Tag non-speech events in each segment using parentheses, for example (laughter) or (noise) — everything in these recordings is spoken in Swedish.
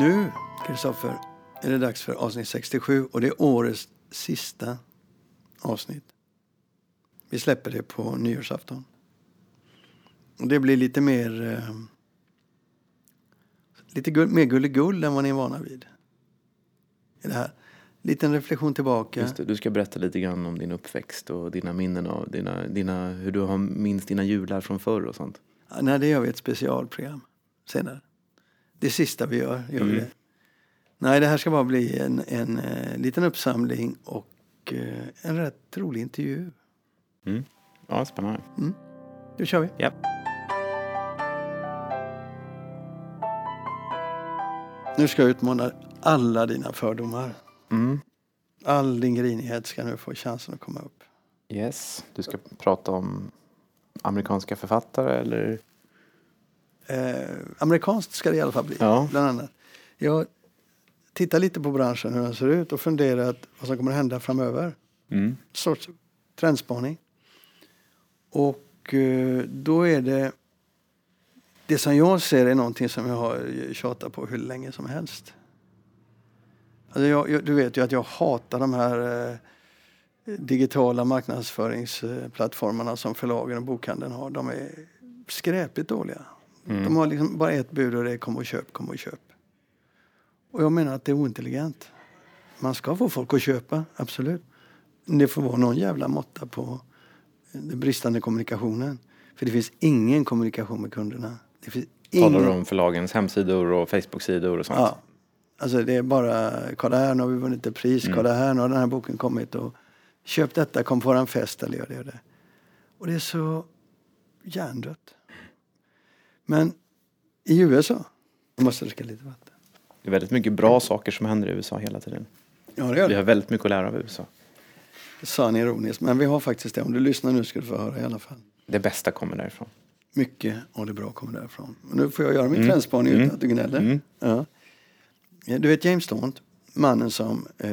Nu, Kristoffer, är det dags för avsnitt 67 och det är årets sista avsnitt. Vi släpper det på nyårsafton. Och det blir lite mer... Eh, lite gull, mer gulligull än vad ni är vana vid. I det här. Liten reflektion tillbaka. Just det, du ska berätta lite grann om din uppväxt och dina minnen av dina, dina, hur du har minns dina jular från förr och sånt. Ja, nej, det gör vi ett specialprogram senare. Det sista vi gör, gör vi Mm. det. Nej, det här ska bara bli en, en eh, liten uppsamling och eh, en rätt rolig intervju. Mm. Ja, spännande. Nu kör vi. Ja. Nu ska jag utmana alla dina fördomar. Mm. All din grinighet ska nu få chansen att komma upp. Yes, du ska prata om amerikanska författare eller? Eh, amerikanskt ska det i alla fall bli, Ja. bland annat. Jag tittar lite på branschen, hur den ser ut och funderat vad som kommer att hända framöver. Mm. sorts trendspaning. Och eh, då är det... Det som jag ser är någonting som jag har tjatat på hur länge som helst. Alltså jag, jag, du vet ju att jag hatar de här eh, digitala marknadsföringsplattformarna som förlagen och bokhandeln har. De är skräpligt dåliga. Mm. De har liksom bara ett bud och det är kom och köp, kom och köp. Och jag menar att det är ointelligent. Man ska få folk att köpa, absolut. Men Det får vara någon jävla måtta på den bristande kommunikationen. För det finns ingen kommunikation med kunderna. Det finns ingen... Talar du om förlagens hemsidor och Facebook-sidor och sånt? Ja. Alltså det är bara, kolla här, nu har vi vunnit ett pris, Mm. kolla här, nu har den här boken kommit och köp detta, kom på våran fest eller gör det och det. Och det är så hjärndött. Men i USA, jag måste dricka lite vatten. Det är väldigt mycket bra saker som händer i USA hela tiden. Ja, det gör Vi det. har väldigt mycket att lära av USA. Det sa han ironiskt, men vi har faktiskt det. Om du lyssnar nu ska du få höra i alla fall. Det bästa kommer därifrån. Mycket av det bra kommer därifrån. Och nu får jag göra min Mm. trendspaning utan Mm. att du gnäller. Mm. Ja. Du vet James Daunt, mannen som eh,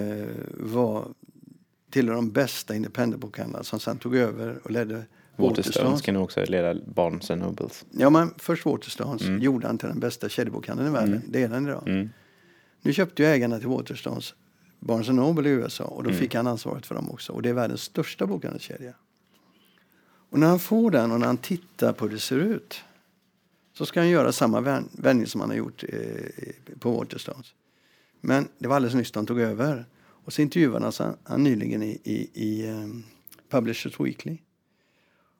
var tillhör de bästa independentbokhandlarna som sen tog över och ledde Waterstones kan också leda Barnes and Nobles. Ja, men först Waterstones Mm. gjorde han till den bästa kedjebokhandeln i världen. Mm. Det är den idag. Mm. Nu köpte ju ägarna till Waterstones Barnes Noble i USA och då Mm. fick han ansvaret för dem också. Och det är världens största bokhandelskedja. Och när han får den och när han tittar på hur det ser ut så ska han göra samma vän- vändning som han har gjort eh, på Waterstones. Men det var alldeles nyss de tog över. Och så intervjuades han, han nyligen i, i, i um, Publishers Weekly.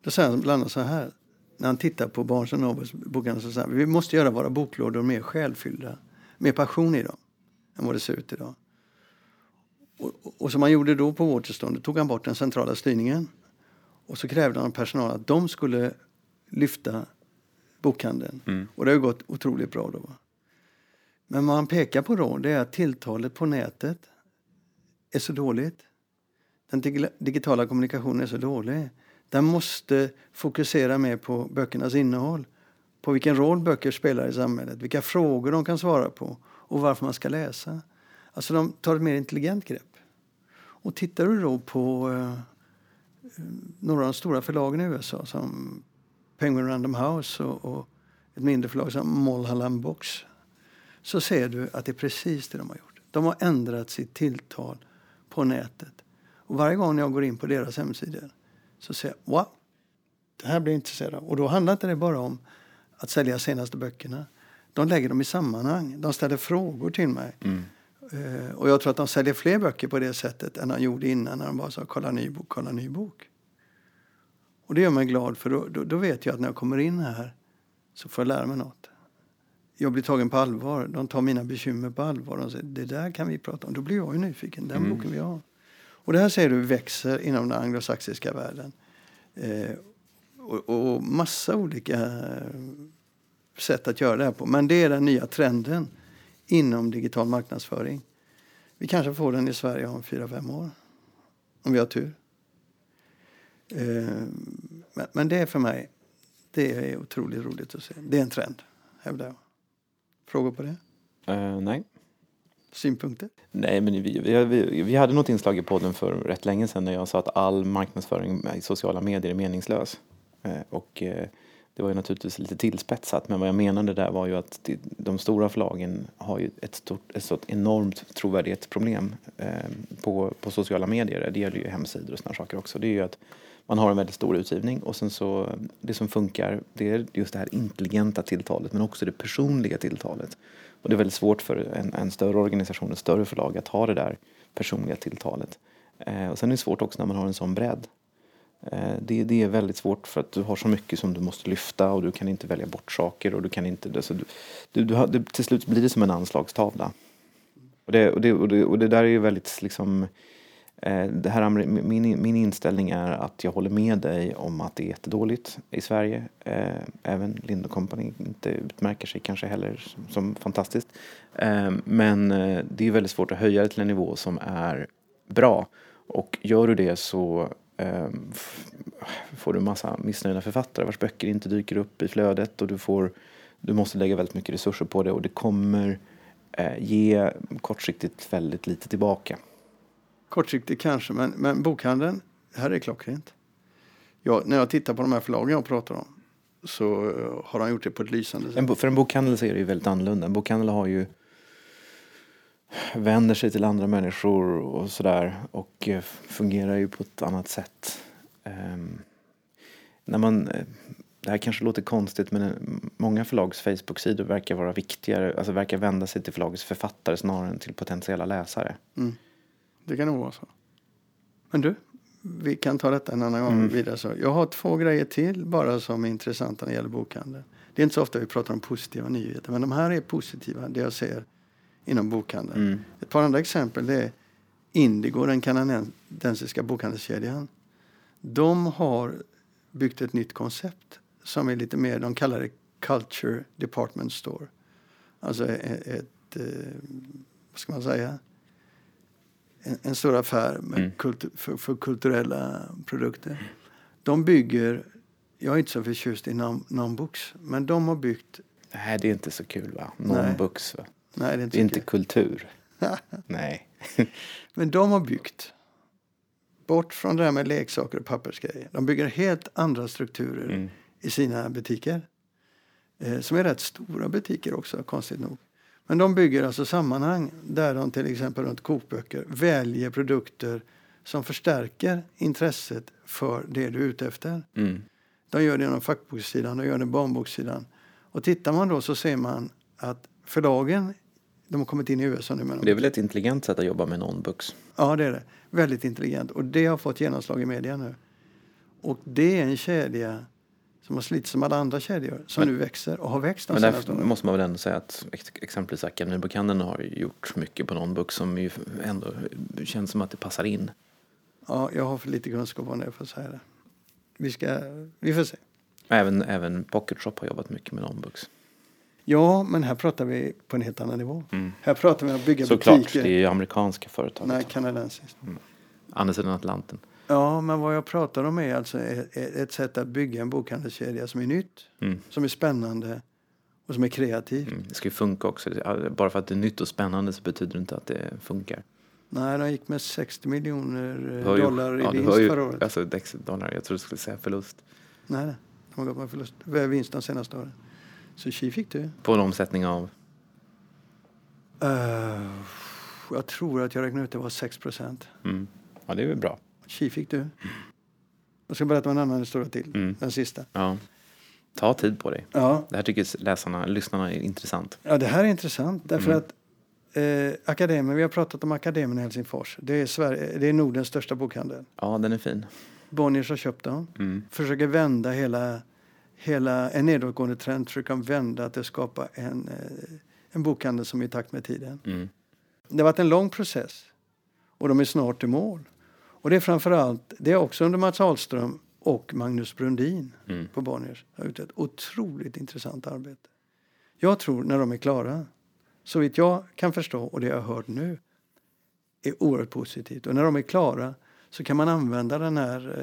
Då säger han bland annat så här. När han tittar på Barnes Nobles bokhandel så säger han vi måste göra våra boklådor mer själfyllda. Mer passion i dem än vad det ser ut idag. Och, och, som han gjorde då på Waterstone, tog han bort den centrala styrningen. Och så krävde han av personalen att de skulle lyfta bokhandeln. Mm. Och det har gått otroligt bra då. Men vad han pekar på då, det är att tilltalet på nätet är så dåligt. Den dig- digitala kommunikationen är så dålig. Den måste fokusera mer på böckernas innehåll. På vilken roll böcker spelar i samhället, vilka frågor de kan svara på och varför man ska läsa. Alltså de tar ett mer intelligent grepp. Och tittar du då på eh, några av de stora förlagen i USA som Penguin Random House och, och ett mindre förlag som Mulholland Box så ser du att det är precis det de har gjort. De har ändrat sitt tilltal på nätet. Och varje gång jag går in på deras hemsidor så ser jag wow, det här blir jag intresserad av. Och då handlar inte det bara om att sälja senaste böckerna. De lägger dem i sammanhang. De ställer frågor till mig. Mm. Eh, och jag tror att de säljer fler böcker på det sättet än de gjorde innan när de bara sa kolla ny bok, kolla ny bok. Och det gör mig glad för då, då, då vet jag att när jag kommer in här så får jag lära mig något. Jag blir tagen på allvar. De tar mina bekymmer på allvar. De säger det där kan vi prata om. Då blir jag ju nyfiken. Den Mm. boken vi har. Och det här ser du växer inom den anglosaxiska världen. Eh, och, och massa olika eh, sätt att göra det här på. Men det är den nya trenden inom digital marknadsföring. Vi kanske får den i Sverige om fyra fem år. Om vi har tur. Eh, men, men det är för mig det är otroligt roligt att se. Det är en trend, hävdar jag. Frågor på det? Uh, nej. Synpunkter? Nej, men vi, vi, vi, vi hade något inslag i podden för rätt länge sedan när jag sa att all marknadsföring i sociala medier är meningslös. Eh, och eh, Det var ju naturligtvis lite tillspetsat men vad jag menade där var ju att de stora förlagen har ju ett, stort, ett sånt enormt trovärdighetsproblem eh, på, på sociala medier. Det gäller ju hemsidor och sådana saker också. Det är ju att man har en väldigt stor utgivning och sen så det som funkar det är just det här intelligenta tilltalet men också det personliga tilltalet. Och det är väldigt svårt för en, en större organisation, ett större förlag att ha det där personliga tilltalet. Eh, och sen är det svårt också när man har en sån bredd. Eh, det, det, är väldigt svårt för att du har så mycket som du måste lyfta och du kan inte välja bort saker och du kan inte... Alltså du, du, du har, det, till slut blir det som en anslagstavla. Och det, och det, och det, och det där är ju väldigt liksom... Eh, det här, min, min inställning är att jag håller med dig om att det är jättedåligt i Sverige. Eh, även Lind Company inte utmärker sig kanske heller som fantastiskt. Eh, men det är väldigt svårt att höja det till en nivå som är bra. Och gör du det så får du massa missnöjda författare vars böcker inte dyker upp i flödet och du, får, du måste lägga väldigt mycket resurser på det och det kommer ge kortsiktigt väldigt lite tillbaka. Kortsiktigt kanske, men, men bokhandeln, här är klockrent. Jag, när jag tittar på de här förlagen jag pratar om så eh, har han gjort det på ett lysande sätt. En, för en bokhandel så är det ju väldigt annorlunda. En bokhandel har ju vänder sig till andra människor och sådär och eh, fungerar ju på ett annat sätt. Um, när man, eh, det här kanske låter konstigt men många förlags Facebook-sidor verkar vara viktigare, alltså verkar vända sig till förlagets författare snarare än till potentiella läsare. Mm. Det kan nog vara så. Men du, vi kan ta detta en annan gång mm. vidare. Så jag har två grejer till bara som är intressanta när det gäller bokhandeln. Det är inte så ofta vi pratar om positiva nyheter men de här är positiva, det jag ser inom bokhandeln. Mm. Ett par andra exempel är Indigo, den kanadensiska bokhandelskedjan. De har byggt ett nytt koncept som är lite mer, de kallar det Culture Department Store. Alltså ett, ett eh, vad ska man säga, en, en stor affär med mm. kultur, för, för, kulturella produkter. De bygger, jag är inte så förtjust i non-books, men de har byggt... Nej, det är inte så kul va? Non-books va? Nej, det är inte, det är inte kultur. (laughs) Nej. (laughs) Men de har byggt bort från det här med leksaker och pappersgrejer. De bygger helt andra strukturer mm. i sina butiker. Eh, som är rätt stora butiker också, konstigt nog. Men de bygger alltså sammanhang där de till exempel runt kokböcker väljer produkter som förstärker intresset för det du är ute efter. Mm. De gör det inom fackbokssidan, de gör det barnbokssidan. Och tittar man då så ser man att förlagen de har kommit in i USA nu. Men det är väl ett intelligent sätt att jobba med non-books? Ja, det är det. Väldigt intelligent. Och det har fått genomslag i media nu. Och det är en kedja som har slitit som alla andra kedjor som men, nu växer och har växt Men där måste man väl ändå säga att exempelvis Akademibokhandeln har gjort mycket på non-books som ju ändå känns som att det passar in. Ja, jag har för lite kunskap om det för att säga det. Vi, ska, vi får se. Även, även Pocket Shop har jobbat mycket med non-books. Ja, men här pratar vi på en helt annan nivå. Mm. Här pratar vi om att bygga Såklart, butiker. det är ju amerikanska företag. Nej, kanadensiskt. Mm. Andra sidan Atlanten. Ja, men vad jag pratar om är alltså ett sätt att bygga en bokhandelskedja som är nytt, mm. som är spännande och som är kreativt. Mm. Det ska ju funka också. Bara för att det är nytt och spännande så betyder det inte att det funkar. Nej, de gick med 60 miljoner dollar i ja, vinst förra året. Alltså, dollar, jag tror du skulle säga förlust. Nej, nej. de har gått med förlust. Vinst de senaste åren. Så tji fick du. På en omsättning av? Uh, jag tror att jag räknade ut det var 6 procent. Mm. Ja, det är väl bra. Tji fick du. Jag ska berätta en annan historia till. Mm. Den sista. Ja. Ta tid på dig. Ja. Det här tycker läsarna, lyssnarna är intressant. Ja, det här är intressant därför mm. att eh, Akademin, vi har pratat om Akademin i Helsingfors. Det är, Sverige, det är Nordens största bokhandel. Ja, den är fin. Bonniers har köpt dem. Mm. Försöker vända hela hela en nedåtgående trend försöker vända att skapa en, eh, en bokhandel som är i takt med tiden. Mm. Det har varit en lång process och de är snart i mål. Och det är framförallt, det är också under Mats Ahlström och Magnus Brundin mm. på Bonniers har gjort ett otroligt intressant arbete. Jag tror när de är klara, så vitt jag kan förstå och det jag har hört nu, är oerhört positivt. Och när de är klara så kan man använda den här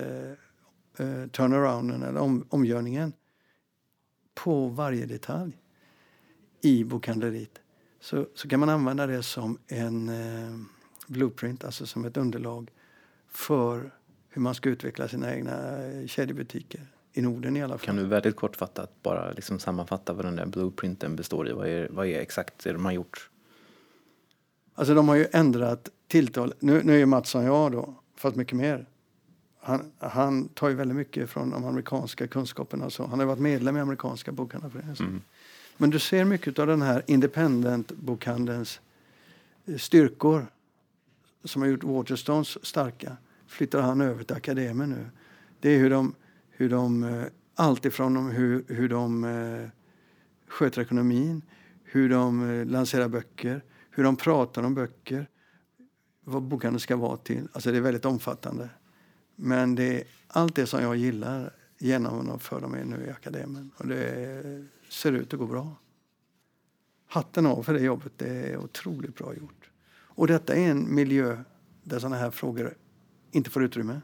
eh, eh, turnarounden eller om, omgörningen på varje detalj i bokhandleriet så, så kan man använda det som en eh, blueprint, alltså som ett underlag för hur man ska utveckla sina egna eh, kedjebutiker i Norden i alla fall. Kan du väldigt kortfattat bara liksom sammanfatta vad den där blueprinten består i? Vad är, vad är exakt det de har gjort? Alltså de har ju ändrat tilltal. Nu, nu är ju Mattsson jag då, fast mycket mer. Han, han tar ju väldigt mycket från de amerikanska kunskaperna. Så. Han har varit medlem i amerikanska bokhandlarföreningen. Mm. Men du ser mycket av den här independent-bokhandelns eh, styrkor som har gjort Waterstones starka flyttar han över till akademin nu. Det är hur de, hur de eh, allt ifrån hur, hur de eh, sköter ekonomin, hur de eh, lanserar böcker, hur de pratar om böcker, vad bokhandeln ska vara till. Alltså det är väldigt omfattande. Men det är allt det som jag gillar genomför de nu i akademin. Och det ser ut att gå bra. Hatten av för det jobbet. Det är otroligt bra gjort. Och detta är en miljö där sådana här frågor inte får utrymme.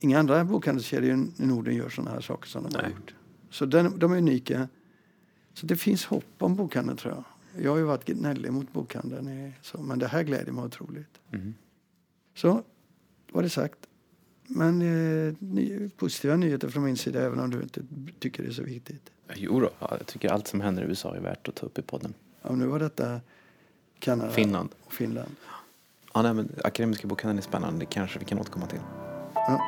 Inga andra bokhandelskedjor i Norden gör sådana här saker som de Nej. har gjort. Så den, de är unika. Så det finns hopp om bokhandeln tror jag. Jag har ju varit gnällig mot bokhandeln, så, men det här gläder mig otroligt. Mm. Så var det sagt. Men eh, ny, positiva nyheter från min sida även om du inte tycker det är så viktigt. Jo då, jag tycker allt som händer i USA är värt att ta upp i podden. Ja, nu var detta Kanada Finland. och Finland. Ja, nej, men Akademiska bokhandeln är spännande, det kanske vi kan återkomma till. Ja.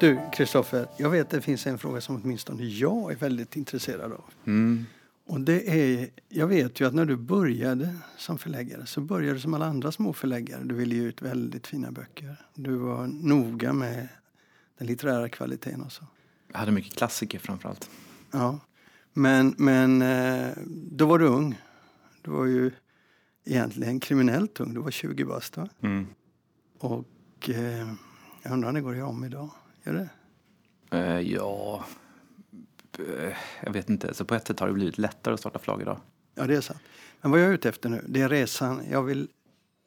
Du, Kristoffer, jag vet att det finns en fråga som åtminstone jag är väldigt intresserad av. Mm. Och det är, jag vet ju att när du började som förläggare så började du som alla andra små förläggare. Du ville ge ut väldigt fina böcker. Du var noga med den litterära kvaliteten och så. Jag hade mycket klassiker framförallt. Ja, men, men eh, då var du ung. Du var ju egentligen kriminellt ung. Du var 20 bast va? Mm. Och eh, jag undrar det går om idag. Gör det? Uh, ja, Eh, jag vet inte, så på ett sätt har det blivit lättare att starta flagg idag. Ja, det är sant. Men vad jag är ute efter nu, det är resan. Jag vill,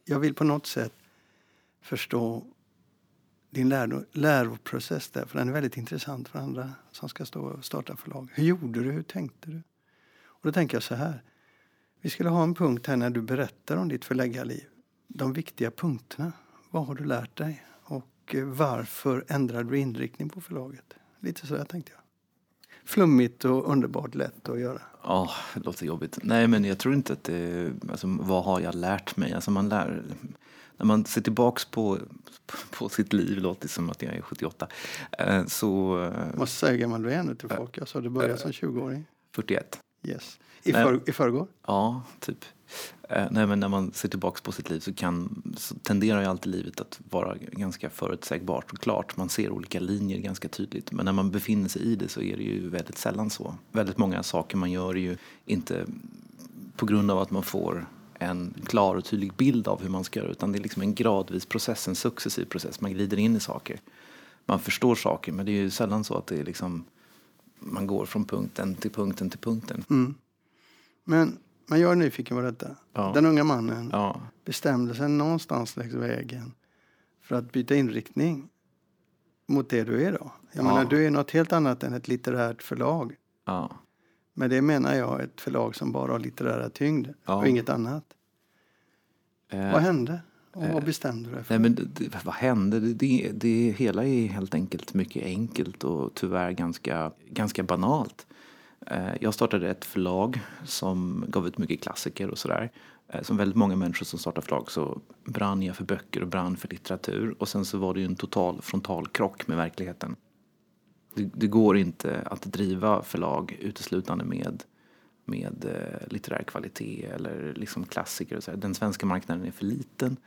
jag vill på något sätt förstå din läro, läroprocess där, för den är väldigt intressant för andra som ska stå och starta förlag. Hur gjorde du? Hur tänkte du? Och då tänker jag så här. Vi skulle ha en punkt här när du berättar om ditt förläggarliv. De viktiga punkterna. Vad har du lärt dig? Och eh, varför ändrade du inriktning på förlaget? Lite så där tänkte jag flummigt och underbart lätt att göra. Ja, oh, det låter jobbigt. Nej, men jag tror inte att det... Alltså, vad har jag lärt mig? Alltså, man lär, när man ser tillbaks på, på sitt liv, låter det som att jag är 78, eh, så... Måste säga hur gammal du är nu till folk. Jag sa du började som 20-åring. 41. Yes. I, för, I förrgår? Ja, typ. Eh, nej, men när man ser tillbaka på sitt liv så, kan, så tenderar ju alltid livet att vara ganska förutsägbart och klart. Man ser olika linjer ganska tydligt. Men när man befinner sig i det så är det ju väldigt sällan så. Väldigt många saker man gör är ju inte på grund av att man får en klar och tydlig bild av hur man ska göra utan det är liksom en gradvis process, en successiv process. Man glider in i saker. Man förstår saker men det är ju sällan så att det är liksom man går från punkten till punkten till punkten. Mm. Men jag är nyfiken på detta. Ja. Den unga mannen ja. bestämde sig någonstans längs vägen för att byta inriktning mot det du är då. Jag ja. menar, du är något helt annat än ett litterärt förlag. Ja. Men det menar jag ett förlag som bara har litterära tyngd ja. och inget annat. Eh, vad hände? Och vad eh, bestämde du dig för? Nej, men det, vad hände? Det, det, det hela är helt enkelt mycket enkelt och tyvärr ganska, ganska banalt. Eh, jag startade ett förlag som gav ut mycket klassiker och sådär. Eh, som väldigt många människor som startar förlag så brann jag för böcker och brann för litteratur. Och sen så var det ju en total frontalkrock med verkligheten. Det, det går inte att driva förlag uteslutande med, med eh, litterär kvalitet eller liksom klassiker. Och så. Den svenska marknaden är för liten.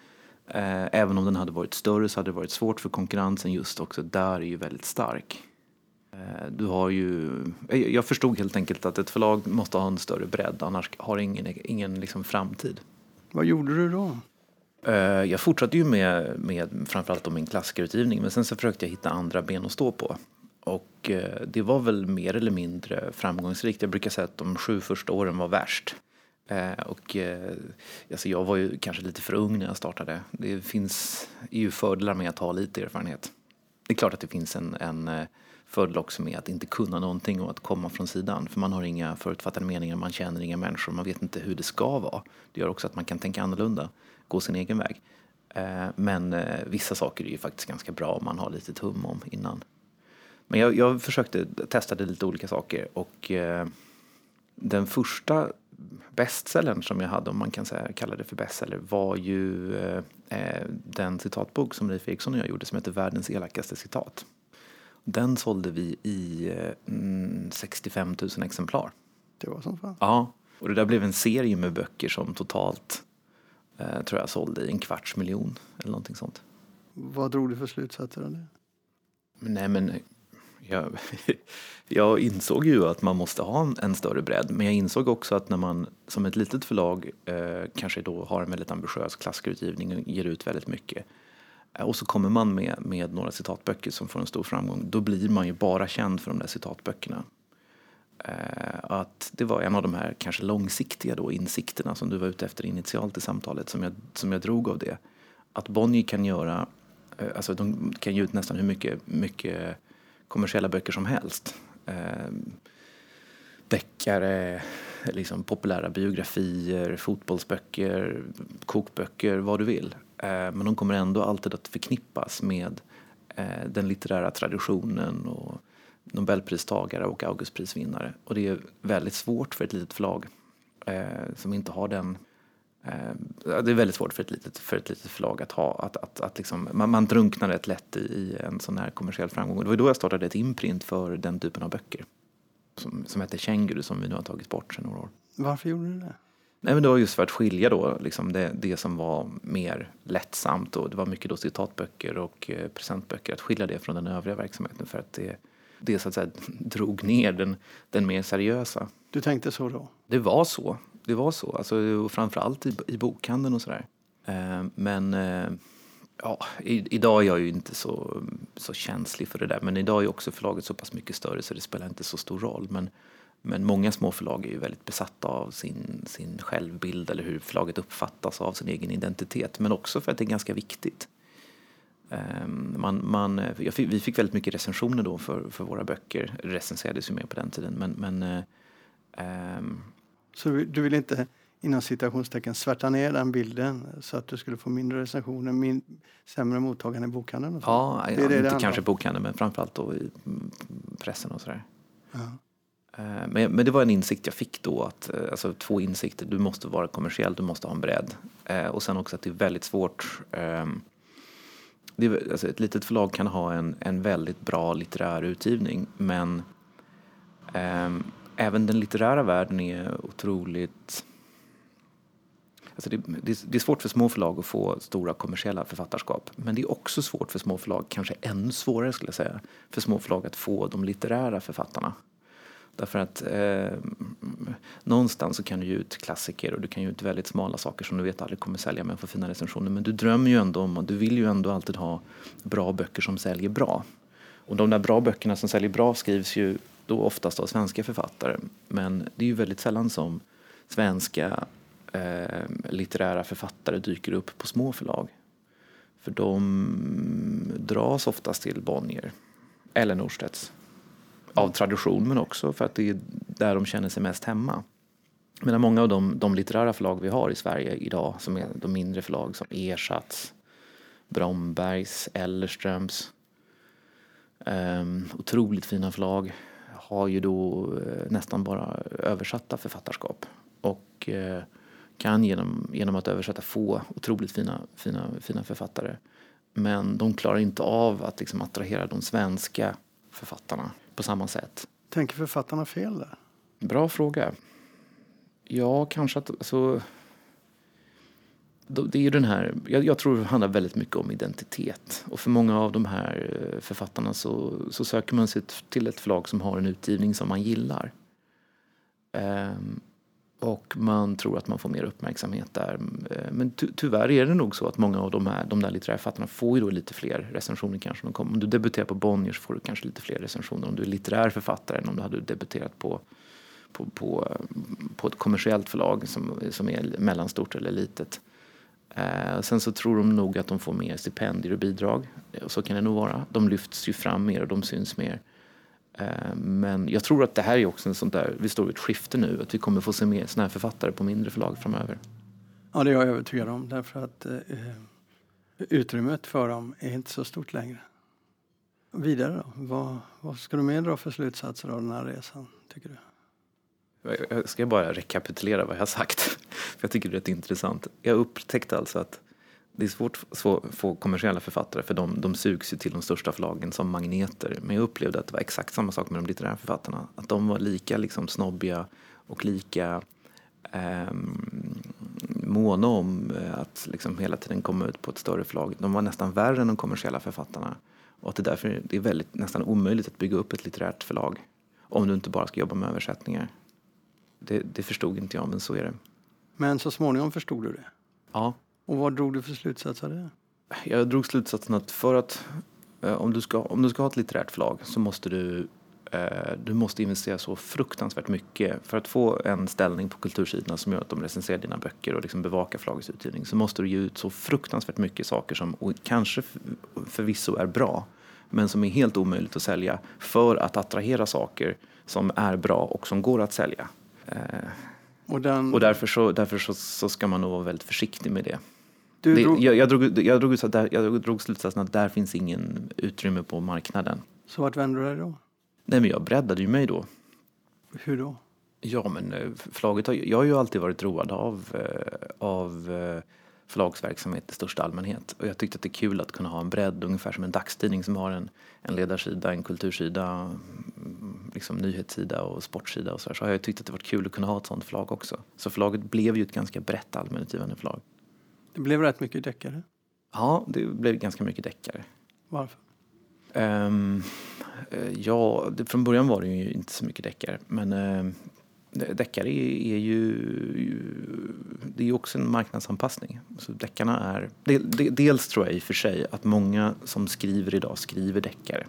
Även om den hade varit större så hade det varit svårt för konkurrensen just också där är ju väldigt stark. Eh, du har ju, jag förstod helt enkelt att ett förlag måste ha en större bredd annars har ingen, ingen liksom framtid. Vad gjorde du då? Eh, jag fortsatte ju med, med framförallt min klassikerutgivning men sen så försökte jag hitta andra ben att stå på. Och eh, det var väl mer eller mindre framgångsrikt. Jag brukar säga att de sju första åren var värst. Eh, och eh, alltså jag var ju kanske lite för ung när jag startade. Det finns ju fördelar med att ha lite erfarenhet. Det är klart att det finns en, en fördel också med att inte kunna någonting och att komma från sidan. För man har inga förutfattade meningar, man känner inga människor, man vet inte hur det ska vara. Det gör också att man kan tänka annorlunda, gå sin egen väg. Men vissa saker är ju faktiskt ganska bra om man har lite tum om innan. Men jag, jag försökte, testade lite olika saker och eh, den första bestsellern som jag hade, om man kan säga, kalla det för bestseller, var ju eh, den citatbok som Leif Eriksson och jag gjorde som heter Världens elakaste citat. Den sålde vi i eh, 65 000 exemplar. Det var som fan. Ja, och det där blev en serie med böcker som totalt eh, tror jag sålde i en kvarts miljon eller någonting sånt. Vad drog du för slutsatser av det? Nej men jag, (laughs) jag insåg ju att man måste ha en, en, större bredd men jag insåg också att när man som ett litet förlag eh, kanske då har en väldigt ambitiös klassikerutgivning och ger ut väldigt mycket eh, och så kommer man med, med några citatböcker som får en stor framgång då blir man ju bara känd för de där citatböckerna. Eh, att det var en av de här kanske långsiktiga då insikterna som du var ute efter initialt i samtalet som jag, som jag drog av det. Att Bonnier kan göra, eh, alltså de kan ge ut nästan hur mycket, mycket kommersiella böcker som helst. Eh, deckare, liksom populära biografier, fotbollsböcker, kokböcker, vad du vill. Eh, men de kommer ändå alltid att förknippas med eh, den litterära traditionen och nobelpristagare och augustprisvinnare. Och det är väldigt svårt för ett litet förlag eh, som inte har den eh, det är väldigt svårt för ett litet, för ett litet förlag att ha, att, att, att liksom, man, man drunknar rätt lätt i, i, en sån här kommersiell framgång. Och det var då jag startade ett imprint för den typen av böcker. Som, som heter Känguru som vi nu har tagit bort sedan några år. Varför gjorde du det? Nej, men det var just för att skilja då, liksom det, det som var mer lättsamt och det var mycket då citatböcker och eh, presentböcker. Att skilja det från den övriga verksamheten för att det, det så att säga (laughs) drog ner den, den mer seriösa. Du tänkte så då? Det var så. Det var så. Alltså, framförallt i, i bokhandeln och sådär. Eh, men eh, ja, i, idag är jag ju inte så, så känslig för det där. Men idag är också förlaget så pass mycket större så det spelar inte så stor roll. Men, men många små förlag är ju väldigt besatta av sin, sin självbild eller hur förlaget uppfattas av sin egen identitet. Men också för att det är ganska viktigt. Ehm, man, man, eh, fick, vi fick väldigt mycket recensioner då för, för våra böcker. Recenserades ju mer på den tiden. Men, men, um... Så du vill inte inom citationstecken svärta ner den bilden så att du skulle få mindre recensioner, min, sämre mottagande i bokhandeln? Ja, det är det inte det kanske bokhandeln men framförallt då i pressen och sådär. Ja. Ehm, men, men det var en insikt jag fick då, att, eh, alltså två insikter. Du måste vara kommersiell, du måste ha en bredd. Och sen också att det är väldigt svårt um, det, alltså ett litet förlag kan ha en, en väldigt bra litterär utgivning men eh, även den litterära världen är otroligt Alltså det, det, det, är svårt för små förlag att få stora kommersiella författarskap. Men det är också svårt för små förlag, kanske ännu svårare skulle jag säga, för små förlag att få de litterära författarna. Därför att eh, någonstans så kan du ge ut klassiker och du kan ge ut väldigt smala saker som du vet aldrig kommer sälja men får fina recensioner. Men du drömmer ju ändå om och du vill ju ändå alltid ha bra böcker som säljer bra. Och de där bra böckerna som säljer bra skrivs ju då oftast av svenska författare. Men det är ju väldigt sällan som svenska eh, litterära författare dyker upp på små förlag. För de dras oftast till Bonnier eller Norstedts av tradition men också för att det är där de känner sig mest hemma. Medan många av de, de litterära förlag vi har i Sverige idag som är de mindre förlag som Ersatz, Brombergs, Ellerströms um, otroligt fina förlag har ju då uh, nästan bara översatta författarskap och uh, kan genom, genom att översätta få otroligt fina, fina, fina författare. Men de klarar inte av att liksom attrahera de svenska författarna på samma sätt. Tänker författarna fel där? Bra fråga. Ja, kanske att... Alltså, det är ju den här, jag, jag, tror det handlar väldigt mycket om identitet. Och för många av de här eh, författarna så, så söker man sig till ett förlag som har en utgivning som man gillar. Ehm, och man tror att man får mer uppmärksamhet där. Eh, men ty tyvärr är det nog så att många av de, här, de där litterära författarna får ju då lite fler recensioner kanske. Om du debuterar på Bonnier så får du kanske lite fler recensioner om du är litterär författare än om du hade debuterat på, på, på, på ett kommersiellt förlag som, som är mellanstort eller litet. Eh, sen så tror de nog att de får mer stipendier och bidrag. Eh, så kan det nog vara. De lyfts ju fram mer och de syns mer. Eh, men jag tror att det här är också en sån där, vi står vid ett skifte nu, att vi kommer få se mer såna här författare på mindre förlag framöver. Ja, det är jag övertygad om. Därför att eh, utrymmet för dem är inte så stort längre. Vidare då? Vad, vad ska du mer dra för slutsatser av den här resan, tycker du? Jag ska bara rekapitulera vad jag har sagt. (laughs) För jag tycker det är rätt intressant. Jag upptäckte alltså att det är svårt att få kommersiella författare för de, de sugs ju till de största förlagen som magneter. Men jag upplevde att det var exakt samma sak med de litterära författarna. Att de var lika liksom snobbiga och lika eh, måna om eh, att liksom hela tiden komma ut på ett större förlag. De var nästan värre än de kommersiella författarna. Och att det därför det är väldigt, nästan omöjligt att bygga upp ett litterärt förlag. Om du inte bara ska jobba med översättningar. Det, det förstod inte jag, men så är det. Men så småningom förstod du det? Ja. Och vad drog du för slutsats av det? Jag drog slutsatsen att för att eh, om, du ska, om du ska ha ett litterärt förlag så måste du eh, du måste investera så fruktansvärt mycket. För att få en ställning på kultursidorna som gör att de recenserar dina böcker och liksom bevakar förlagets utgivning så måste du ge ut så fruktansvärt mycket saker som och kanske förvisso är bra men som är helt omöjligt att sälja för att attrahera saker som är bra och som går att sälja. Eh, och, den... och därför, så, därför så, så ska man nog vara väldigt försiktig med det. det drog... jag, jag, drog, jag, drog, jag drog slutsatsen att där finns ingen utrymme på marknaden. Så vart vände du dig då? Nej, men jag breddade ju mig då. Hur då? Ja, men eh, förlaget har, jag har ju alltid varit road av, eh, av förlagsverksamhet i största allmänhet. Och jag tyckte att det är kul att kunna ha en bredd, ungefär som en dagstidning som har en, en ledarsida, en kultursida, liksom nyhetssida och sportsida och så, där. så har jag tyckt att det varit kul att kunna ha ett sånt förlag också. Så förlaget blev ju ett ganska brett allmänutgivande förlag. Det blev rätt mycket deckare? Ja, det blev ganska mycket deckare. Varför? Um, ja, det, från början var det ju inte så mycket deckare. Men uh, deckare är, är ju, det är också en marknadsanpassning. Så deckarna är, dels tror jag i och för sig att många som skriver idag skriver deckare.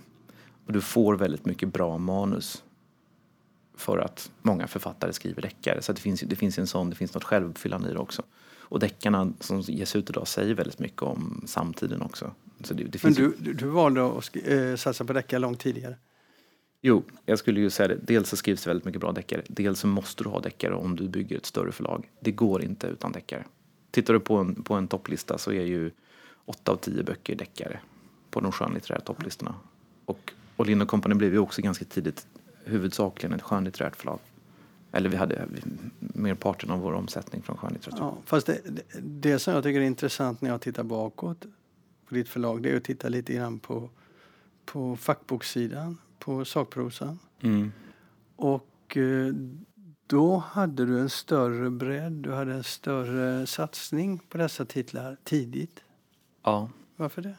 Och du får väldigt mycket bra manus för att många författare skriver deckare. Så det finns, det finns en sån, det finns något självuppfyllande i det också. Och deckarna som ges ut idag säger väldigt mycket om samtiden också. Så det, det Men du, ju... du valde att äh, satsa på deckare långt tidigare? Jo, jag skulle ju säga det. Dels så skrivs det väldigt mycket bra deckare. Dels så måste du ha deckare om du bygger ett större förlag. Det går inte utan deckare. Tittar du på en, på en topplista så är ju 8 av 10 böcker deckare på de skönlitterära topplistorna. Och och Lind Company blev ju också ganska tidigt huvudsakligen ett skönlitterärt förlag. Eller vi hade merparten av vår omsättning från skönlitteratur. Ja, fast det, det, det, som jag tycker är intressant när jag tittar bakåt på ditt förlag det är att titta lite grann på, på fackbokssidan, på sakprosan. Mm. Och eh, då hade du en större bredd, du hade en större satsning på dessa titlar tidigt. Ja. Varför det?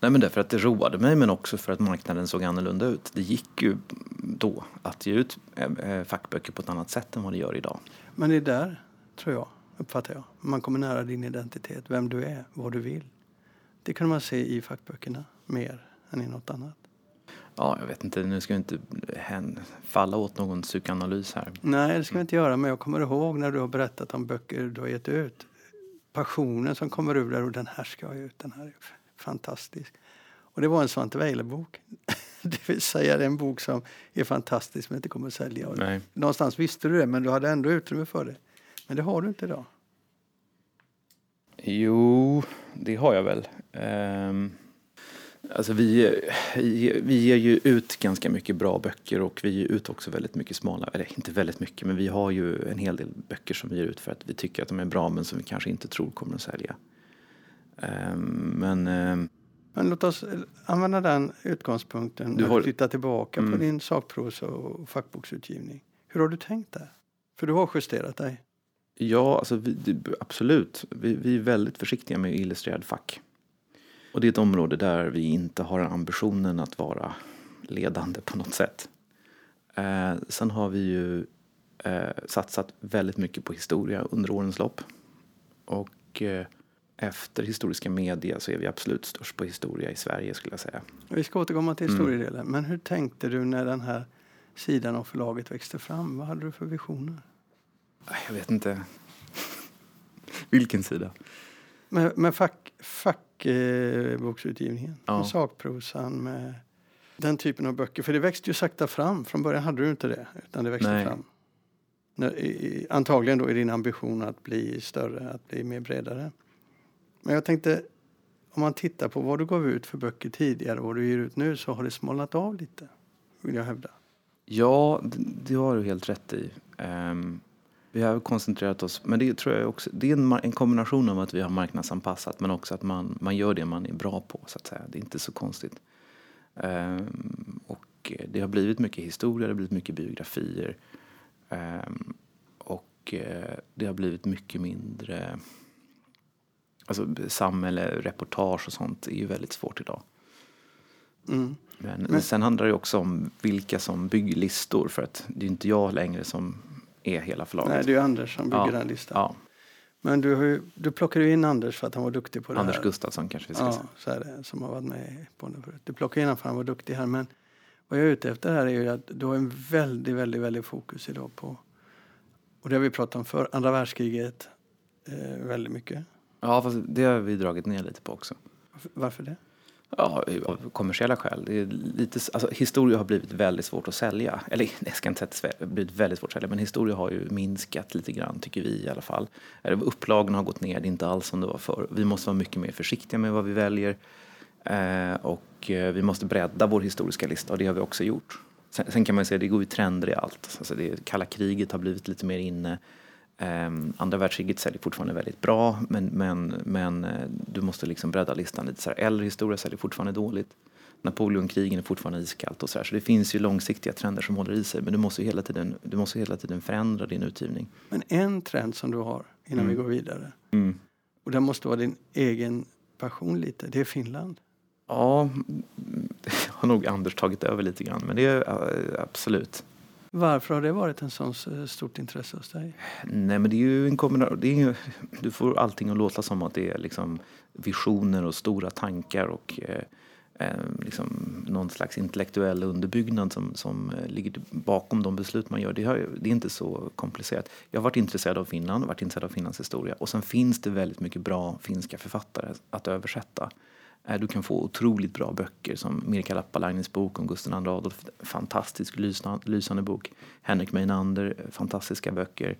Nej men därför att det roade mig men också för att marknaden såg annorlunda ut. Det gick ju då att ge ut eh, eh, fackböcker på ett annat sätt än vad det gör idag. Men det är där, tror jag, uppfattar jag, man kommer nära din identitet, vem du är, vad du vill. Det kan man se i fackböckerna mer än i något annat. Ja, jag vet inte, nu ska vi inte falla åt någon psykoanalys här. Nej, det ska vi inte göra, men jag kommer ihåg när du har berättat om böcker du har gett ut. Passionen som kommer ur där och den här ska jag ut, den här fantastisk. Och det var en Svante Weiler-bok. (laughs) det vill säga det är en bok som är fantastisk men inte kommer att sälja. Nej. Någonstans visste du det men du hade ändå utrymme för det. Men det har du inte idag. Jo, det har jag väl. Um, alltså vi, vi ger ju ut ganska mycket bra böcker och vi ger ut också väldigt mycket smala, eller inte väldigt mycket, men vi har ju en hel del böcker som vi ger ut för att vi tycker att de är bra men som vi kanske inte tror kommer att sälja. Ehm, men, ehm, men låt oss använda den utgångspunkten du har... flytta tillbaka mm. på din sakprosa och fackboksutgivning. Hur har du tänkt där? För du har justerat dig. Ja, alltså vi, absolut. Vi, vi, är väldigt försiktiga med illustrerad fack. Och det är ett område där vi inte har ambitionen att vara ledande på något sätt. Eh, sen har vi ju eh, satsat väldigt mycket på historia under årens lopp. Och eh, efter historiska media så är vi absolut störst på historia i Sverige skulle jag säga. Vi ska återkomma till mm. historiedelen. Mm. Men hur tänkte du när den här sidan av förlaget växte fram? Vad hade du för visioner? Jag vet inte. (laughs) Vilken sida? Med, med fackboksutgivningen, fack, eh, ja. med sakprosan, med den typen av böcker. För det växte ju sakta fram. Från början hade du inte det, utan det växte Nej. fram. I, antagligen då är din ambition att bli större, att bli mer bredare. Men jag tänkte, om man tittar på vad du gav ut för böcker tidigare och vad du ger ut nu så har det smalnat av lite, vill jag hävda. Ja, det, det har du helt rätt i. Um, vi har koncentrerat oss, men det tror jag också, det är en, en, kombination av att vi har marknadsanpassat men också att man, man gör det man är bra på så att säga. Det är inte så konstigt. Um, och det har blivit mycket historia, det har blivit mycket biografier. Um, och uh, det har blivit mycket mindre Alltså samhälle, reportage och sånt är ju väldigt svårt idag. Mm. Men, Men, sen handlar det också om vilka som bygger listor för att det är inte jag längre som är hela förlaget. Nej, det är Anders som bygger ja. den listan. Ja. Men du, har ju, du plockade ju in Anders för att han var duktig på det Anders här. Gustafsson kanske vi ska ja, säga. så är det, som har varit med på det förut. Du plockade in honom för att han var duktig här. Men vad jag är ute efter här är ju att du har en väldigt, väldigt, väldigt fokus idag på, och det har vi pratat om för andra världskriget eh, väldigt mycket. Ja, fast det har vi dragit ner lite på också. Varför det? Ja, av kommersiella skäl. Det är lite, alltså, historia har blivit väldigt svårt att sälja. Eller (laughs) jag ska inte säga att det har blivit väldigt svårt att sälja, men historia har ju minskat lite grann, tycker vi i alla fall. Upplagen har gått ner, det är inte alls som det var förr. Vi måste vara mycket mer försiktiga med vad vi väljer. Eh, och eh, vi måste bredda vår historiska lista och det har vi också gjort. Sen, sen kan man säga att det går ju trender i allt. Alltså det, kalla kriget har blivit lite mer inne. Um, andra världskriget säljer fortfarande väldigt bra men, men, men uh, du måste liksom bredda listan lite. Så här, äldre historia säljer fortfarande dåligt. Napoleonkrigen är fortfarande iskallt och så här. Så det finns ju långsiktiga trender som håller i sig men du måste hela tiden, du måste hela tiden förändra din utgivning. Men en trend som du har innan mm. vi går vidare mm. och det måste vara din egen passion lite, det är Finland. Ja, det (laughs) har nog Anders tagit över lite grann men det är uh, absolut. Varför har det varit en sån eh, stort intresse hos dig? Nej men det är ju en kombination. du får allting att låta som att det är liksom visioner och stora tankar och eh, eh liksom någon slags intellektuell underbyggnad som, som eh, ligger bakom de beslut man gör. Det, har, det, är inte så komplicerat. Jag har varit intresserad av Finland, varit intresserad av Finlands historia och sen finns det väldigt mycket bra finska författare att översätta. Eh, du kan få otroligt bra böcker som Mirka Lappalainens bok om Gustav II Adolf. Fantastisk lysande bok. Henrik Meinander, eh, fantastiska böcker.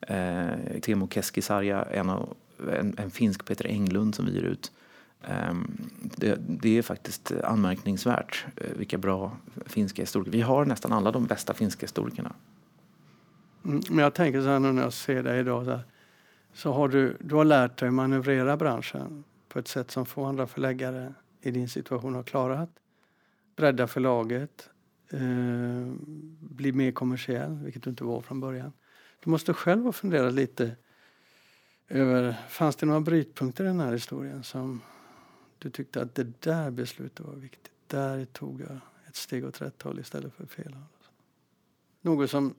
Eh, Teemu Keskisarja, en, av, en, en, finsk Peter Englund som vi ger ut. Eh, det, det, är faktiskt anmärkningsvärt eh, vilka bra finska historiker. Vi har nästan alla de bästa finska historikerna. Mm, men jag tänker så här nu när jag ser dig idag. Så, här, så har du, du har lärt dig manövrera branschen på ett sätt som få andra förläggare i din situation har klarat. Bredda förlaget, eh, bli mer kommersiell, vilket du inte var från början. Du måste själv ha funderat lite över, fanns det några brytpunkter i den här historien som du tyckte att det där beslutet var viktigt. Där tog jag ett steg åt rätt håll istället för fel håll. Något som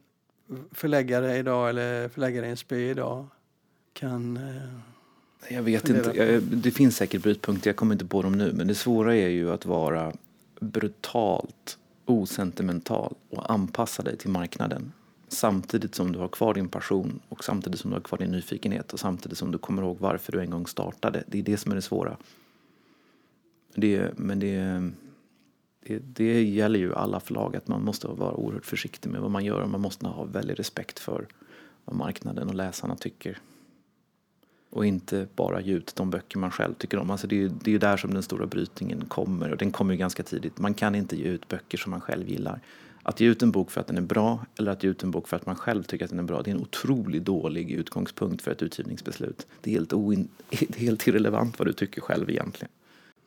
förläggare idag eller förläggare i en spö idag kan eh, jag vet inte. Det finns säkert brytpunkter, jag kommer inte på dem nu. Men det svåra är ju att vara brutalt osentimental och anpassa dig till marknaden. Samtidigt som du har kvar din passion och samtidigt som du har kvar din nyfikenhet och samtidigt som du kommer ihåg varför du en gång startade. Det är det som är det svåra. Det, men det, det, det gäller ju alla förlag att man måste vara oerhört försiktig med vad man gör och man måste ha väldigt respekt för vad marknaden och läsarna tycker och inte bara ge ut de böcker man själv tycker om. Alltså det, är, det är där som den stora brytningen kommer och den kommer ju ganska tidigt. Man kan inte ge ut böcker som man själv gillar. Att ge ut en bok för att den är bra eller att ge ut en bok för att man själv tycker att den är bra det är en otroligt dålig utgångspunkt för ett utgivningsbeslut. Det är helt, oin, (laughs) helt irrelevant vad du tycker själv egentligen.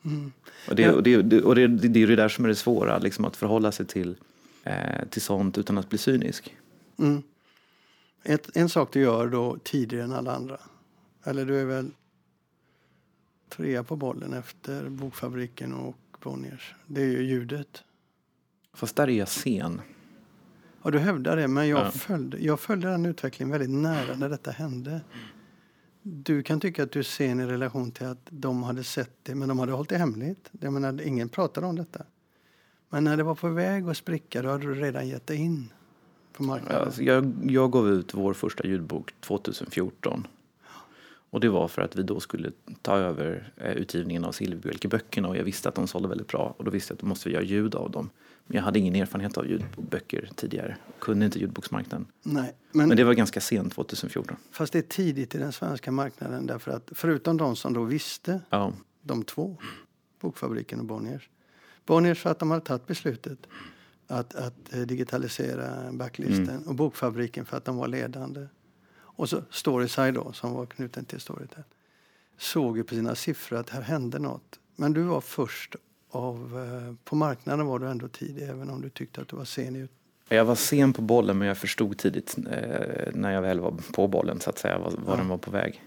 Mm. Och, det, och, det, och det, det, är det där som är det svåra, liksom att förhålla sig till, eh, till sånt utan att bli cynisk. Mm. Ett, en sak du gör då tidigare än alla andra eller du är väl trea på bollen efter Bokfabriken och Bonniers. Det är ju ljudet. Fast där är jag sen. Ja, du hävdar det, men jag, ja. följde, jag följde den utvecklingen väldigt nära när detta hände. Du kan tycka att du är sen i relation till att de hade sett det, men de hade hållit det hemligt. Jag menar, ingen pratade om detta. Men när det var på väg att spricka, då hade du redan gett dig in på marknaden. Alltså jag, jag gav ut vår första ljudbok 2014. Och det var för att vi då skulle ta över eh, utgivningen av Silverbjälke-böckerna och jag visste att de sålde väldigt bra och då visste jag att då måste vi göra ljud av dem. Men jag hade ingen erfarenhet av ljudböcker tidigare, kunde inte ljudboksmarknaden. Nej, Men men, det var ganska sent, 2014. fast det är tidigt i den svenska marknaden därför att förutom de som då visste, Ja, de två, Bokfabriken och Bonniers. Bonniers för att de hade tagit beslutet att, att eh, digitalisera backlisten och Bokfabriken för att de var ledande. Och så Storyside då, som var knuten till Storytel. Såg ju på sina siffror att här hände något. Men du var först av, eh, på marknaden var du ändå tidig även om du tyckte att du var sen ut. Jag var sen på bollen men jag förstod tidigt eh, när jag väl var på bollen så att säga vad, vad Ja. den var på väg.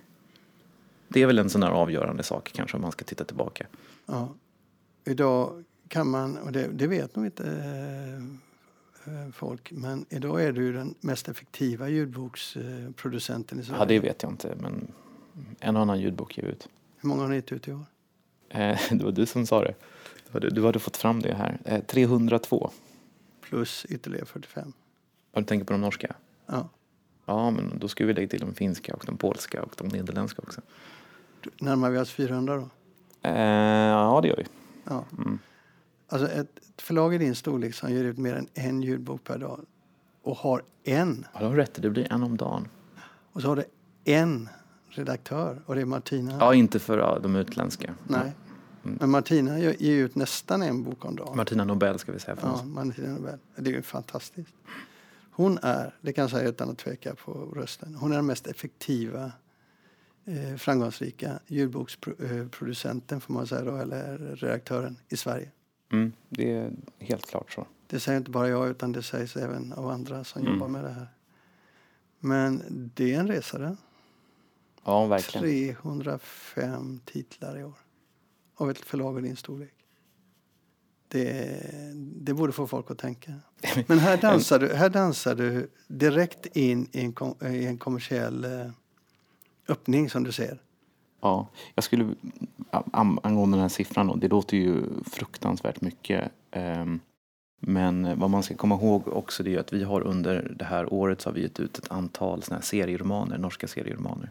Det är väl en sån här avgörande sak kanske om man ska titta tillbaka. Ja. Idag kan man, och det, det vet nog inte eh, folk, men idag är du den mest effektiva ljudboksproducenten i Sverige. Ja, det vet jag inte men en och annan ljudbok ger vi ut. Hur många har ni gett ut i år? Eh, (laughs) det var du som sa det. Du du hade fått fram det här. Eh, 302. Plus ytterligare 45. Om du tänker på de norska? Ja. Ja, men då ska vi lägga till de finska och de polska och de nederländska också. Närmar vi oss 400 då? Eh, ja, det gör vi. Ja. Mm. Alltså ett, förlag i din storlek som ger ut mer än en ljudbok per dag och har en, Ja, har rätt. Det blir en om dagen. och så har det en redaktör och det är Martina. Ja, inte för ja, de utländska. Nej. Men Martina ger ger ut nästan en bok om dagen. Martina Nobel ska vi säga för Ja, oss. Martina Nobel. Det är ju fantastiskt. Hon är, det kan jag säga utan att tveka på rösten, hon är den mest effektiva, eh, framgångsrika ljudboksproducenten får man säga då, eller redaktören i Sverige. Mm, det är helt klart så. Det säger inte bara jag utan det sägs även av andra som Mm. jobbar med det här. Men det är en resa det. Ja, verkligen. 305 titlar i år. Av ett förlag av din storlek. Det, det borde få folk att tänka. (laughs) Men här dansar du, här dansar du direkt in i en, kom, i en kommersiell eh, öppning som du ser. Ja, jag skulle, angående den här siffran då, det låter ju fruktansvärt mycket. ehm, Men vad man ska komma ihåg också det är att vi har under det här året så har vi gett ut ett antal såna här serieromaner, norska serieromaner.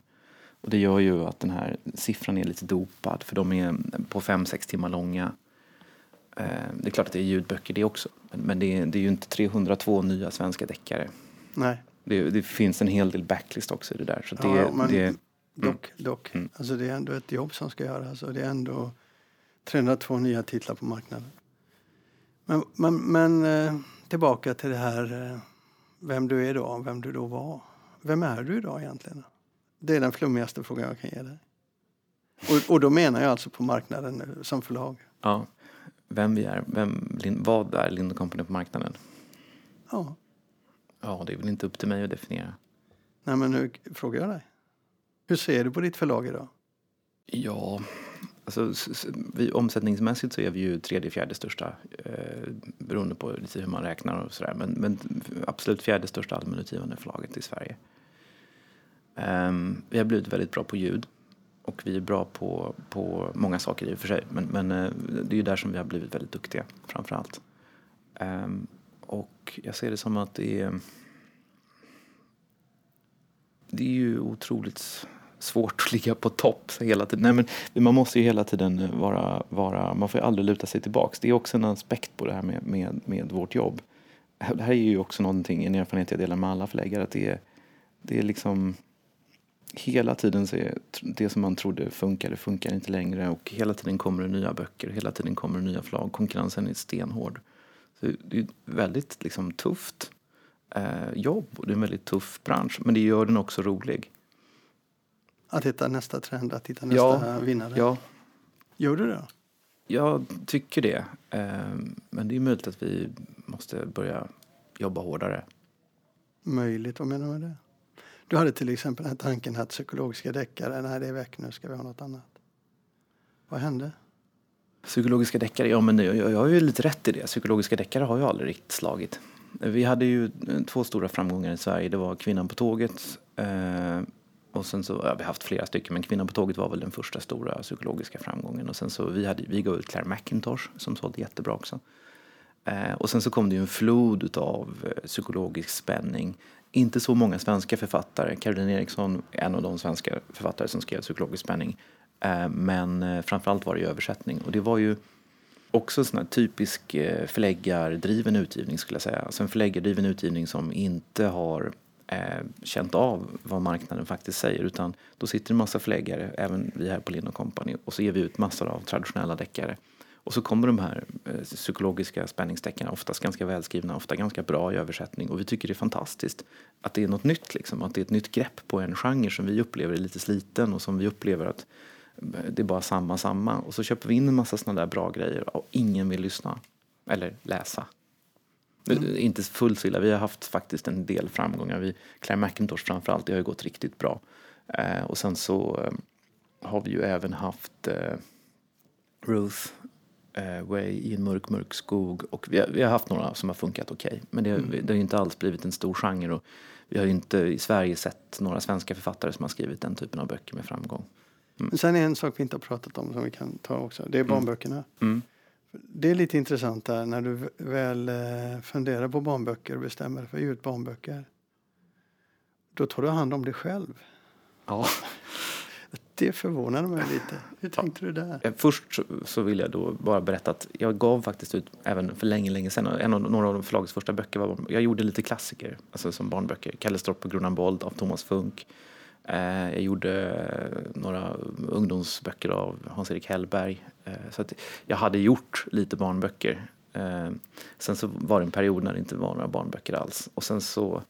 Och det gör ju att den här siffran är lite dopad för de är på fem sex timmar långa. Eh, Det är klart att det är ljudböcker det också. Men- Men det är, det är ju inte 302 nya svenska deckare. Nej, Det, det finns en hel del backlist också i det där. Så det, Ja, men- det, dock. dock. Mm. Alltså det är ändå ett jobb som ska göras och det är ändå 302 nya titlar på marknaden. Men, men, men eh, tillbaka till det här eh, vem du är idag, vem du då var. Vem är du idag egentligen? Det är den flummigaste frågan jag kan ge dig. Och, och då menar jag alltså på marknaden eh, som förlag. Ja, vem vi är, vem, vad är Lind Company på marknaden? Ja, Ja, det är väl inte upp till mig att definiera. nej men nu frågar jag dig. Hur ser du på ditt förlag idag? Ja, alltså, vi, omsättningsmässigt så är vi ju tredje, fjärde största eh, beroende på lite hur man räknar och sådär. Men, men absolut fjärde största allmänutgivande förlaget i Sverige. Um, vi har blivit väldigt bra på ljud och vi är bra på, på många saker i och för sig. Men, men eh, det är ju där som vi har blivit väldigt duktiga framför allt. Um, ehm, och jag ser det som att det är det är ju otroligt svårt att ligga på topp hela tiden. Nej, men man måste ju hela tiden vara, vara man får ju aldrig luta sig tillbaks. Det är också en aspekt på det här med, med, med vårt jobb. Det här är ju också någonting, en erfarenhet jag delar med alla förläggare, att det är, det är liksom hela tiden så är det som man trodde funkar, det funkar inte längre och hela tiden kommer det nya böcker, hela tiden kommer det nya förlag. Konkurrensen är stenhård. Så det är väldigt liksom, tufft eh, jobb och det är en väldigt tuff bransch, men det gör den också rolig. Att hitta nästa trend, att hitta Ja, nästa vinnare? Ja, Gör du det? då? jag tycker det. Eh, men det är möjligt att vi måste börja jobba hårdare. Möjligt, vad menar du med det? Du hade till exempel den här tanken att psykologiska deckare, nej det är väck nu ska vi ha något annat. Vad hände? Psykologiska deckare, ja men jag, jag har ju lite rätt i det. Psykologiska deckare har ju aldrig riktigt slagit. Vi hade ju två stora framgångar i Sverige. Det var Kvinnan på tåget eh, och sen så, ja, vi har haft flera stycken men Kvinnan på tåget var väl den första stora psykologiska framgången. Och sen så vi, hade, vi gav ut Claire McIntosh som sålde jättebra också. Eh, och sen så kom det ju en flod av eh, psykologisk spänning inte så många svenska författare. Caroline Eriksson är en av de svenska författare som skrev psykologisk spänning. Eh, men eh, framförallt var det översättning. Och det var ju också en sån här typisk eh, förläggardriven utgivning skulle jag säga. Alltså en förläggardriven utgivning som inte har eh, känt av vad marknaden faktiskt säger utan då sitter en massa förläggare, även vi här på Lind Company och så ger vi ut massor av traditionella deckare. Och så kommer de här eh, psykologiska spänningsdeckarna, oftast ganska välskrivna, ofta ganska bra i översättning och vi tycker det är fantastiskt att det är något nytt liksom, att det är ett nytt grepp på en genre som vi upplever är lite sliten och som vi upplever att eh, det är bara samma, samma. Och så köper vi in en massa sådana där bra grejer och ingen vill lyssna eller läsa. Mm. Inte fullt så illa. Vi har haft faktiskt en del framgångar. Vi, Claire McIntosh framförallt, det har ju gått riktigt bra. Eh, och sen så eh, har vi ju även haft eh, Ruth eh, Way i en mörk, mörk skog. Och vi har, vi har haft några som har funkat okej. Okay. Men det, mm. det har ju inte alls blivit en stor genre. Och vi har ju inte i Sverige sett några svenska författare som har skrivit den typen av böcker med framgång. Mm. Men sen är en sak vi inte har pratat om som vi kan ta också. Det är mm. barnböckerna. Mm. Det är lite intressant där när du väl eh, funderar på barnböcker och bestämmer dig för att ge ut barnböcker. Då tar du hand om dig själv. Ja. (laughs) Det förvånade mig lite. Hur tänkte ja. du där? Först så vill jag då bara berätta att jag gav faktiskt ut, även för länge, länge sedan, en av, några av förlagets första böcker var, jag gjorde lite klassiker, alltså som barnböcker. Kalle Stropp och Gronan Bold av Thomas Funk. Eh, jag gjorde eh, några ungdomsböcker av Hans-Erik Hellberg. Eh, så att jag hade gjort lite barnböcker. Sen så var det en period när det inte var några barnböcker alls. Och sen så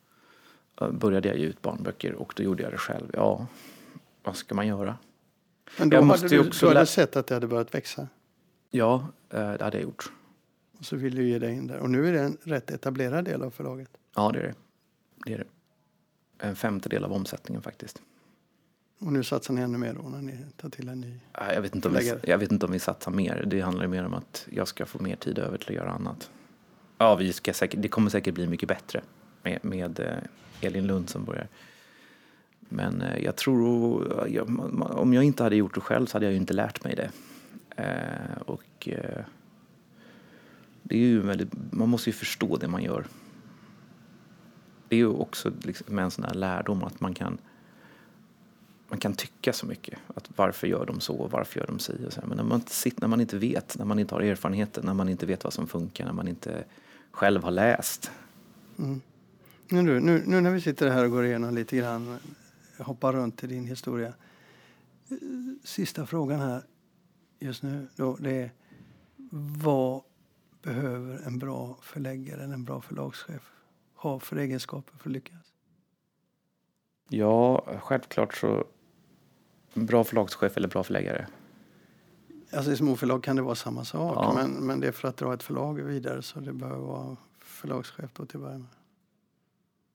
började jag ge ut barnböcker och då gjorde jag det själv. Ja, vad ska man göra? Men då jag hade du, också du hade sett att det hade börjat växa? Ja, det hade jag gjort. Och så vill du ge dig in där. Och nu är det en rätt etablerad del av förlaget? Ja, det är det. det, är det en femtedel av omsättningen faktiskt. Och nu satsar ni ännu mer då när ni tar till en ny jag vet, inte om vi, jag vet inte om vi satsar mer. Det handlar mer om att jag ska få mer tid över till att göra annat. Ja, vi ska säkert, det kommer säkert bli mycket bättre med, med eh, Elin Lund som börjar. Men eh, jag tror, om jag inte hade gjort det själv så hade jag ju inte lärt mig det. Eh, och det är ju väldigt, man måste ju förstå det man gör det är ju också liksom en sån här lärdom att man kan man kan tycka så mycket. Att varför gör de så? Varför gör de si? Och så. här. Men när man, sitter, när man inte vet, när man inte har erfarenheten, när man inte vet vad som funkar, när man inte själv har läst. Mm. Nu, nu, nu när vi sitter här och går igenom lite grann, hoppar runt i din historia. Sista frågan här just nu då, det är vad behöver en bra förläggare, en bra förlagschef ha för egenskaper för att lyckas? Ja, självklart så bra förlagschef eller bra förläggare. Alltså i småförlag kan det vara samma sak, ja. men, men det är för att dra ett förlag vidare så det behöver vara förlagschef då till början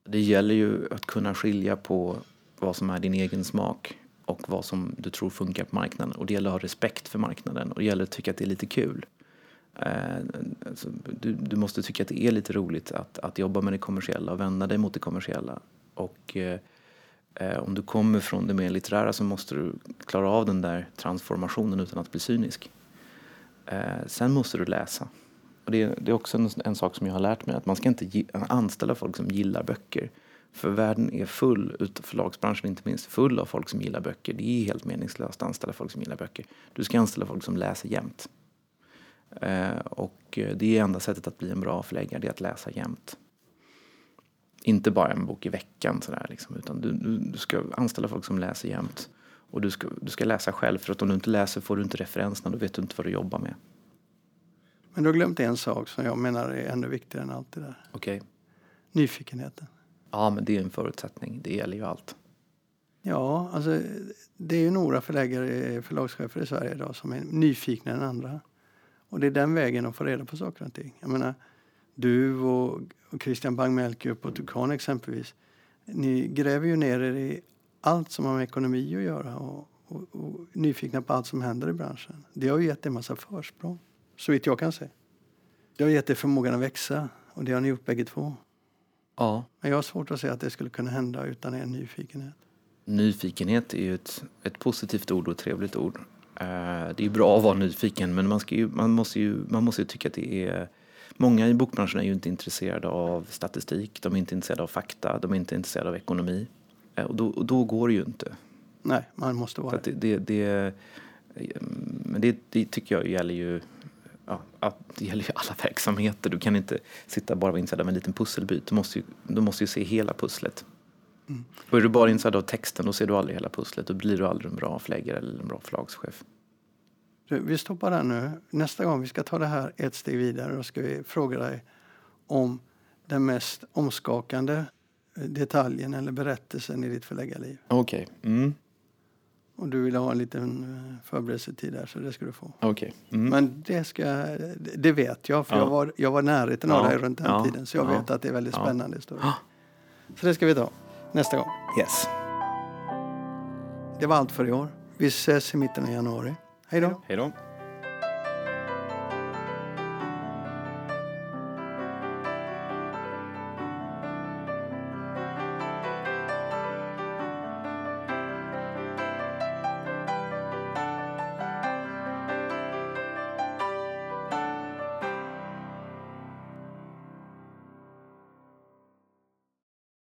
Det gäller ju att kunna skilja på vad som är din egen smak och vad som du tror funkar på marknaden. Och det gäller att ha respekt för marknaden och det gäller att tycka att det är lite kul. Alltså, du, du, måste tycka att det är lite roligt att, att jobba med det kommersiella och vända dig mot det kommersiella. Och eh, om du kommer från det mer litterära så måste du klara av den där transformationen utan att bli cynisk. Eh, sen måste du läsa. Och det, det är också en, en, sak som jag har lärt mig att man ska inte anställa folk som gillar böcker. För världen är full, utav förlagsbranschen inte minst, full av folk som gillar böcker. Det är helt meningslöst att anställa folk som gillar böcker. Du ska anställa folk som läser jämt. Eh, och det är enda sättet att bli en bra förläggare, det är att läsa jämt. Inte bara en bok i veckan sådär liksom, utan du, du, du ska anställa folk som läser jämt. Och du ska, du ska läsa själv, för att om du inte läser får du inte referenserna, då vet du inte vad du jobbar med. Men du har glömt en sak som jag menar är ännu viktigare än allt det där. Okej. Okay. Nyfikenheten. Ja, men det är en förutsättning. Det gäller ju allt. Ja, alltså det är ju några förläggare, förlagschefer i Sverige idag som är nyfikna än andra. Och det är den vägen att få reda på saker och ting. Jag menar, du och, och Christian Bang-Melke på Tukan exempelvis. Ni gräver ju ner er i allt som har med ekonomi att göra och, och, och nyfikna på allt som händer i branschen. Det har ju gett en massa försprång, så vitt jag kan se. Det har gett er förmågan att växa och det har ni gjort bägge två. Ja. Men jag har svårt att se att det skulle kunna hända utan er nyfikenhet. Nyfikenhet är ju ett, ett positivt ord och ett trevligt ord. Eh, det är bra att vara nyfiken men man, ju, man, måste ju, man måste ju tycka att det är många i bokbranschen är ju inte intresserade av statistik, de är inte intresserade av fakta, de är inte intresserade av ekonomi. Eh, och då, och då går det ju inte. Nej, man måste vara det. det, det men det, det, tycker jag gäller ju ja, det gäller ju alla (laughs) verksamheter. Du kan inte sitta bara vara intresserad av en liten pusselbit. Du måste ju, du måste ju se hela pusslet. Mm. Och är du bara intresserad av texten då ser du aldrig hela pusslet. Då blir du aldrig en bra förläggare eller en bra förlagschef. Vi stoppar där nu. Nästa gång vi ska ta det här ett steg vidare då ska vi fråga dig om den mest omskakande detaljen eller berättelsen i ditt förläggarliv. Okej. Okay. Mm. Och du vill ha en liten eh, förberedelsetid där så det ska du få. Okay. Mm. Men det, ska, det vet jag för ja. jag, var, jag var närheten ja. av dig runt den ja. tiden så jag vet att det är väldigt spännande historia. Så det ska vi ta nästa gång. Yes. Det var allt för i år. Vi ses i mitten av januari. Hej då. Hej då.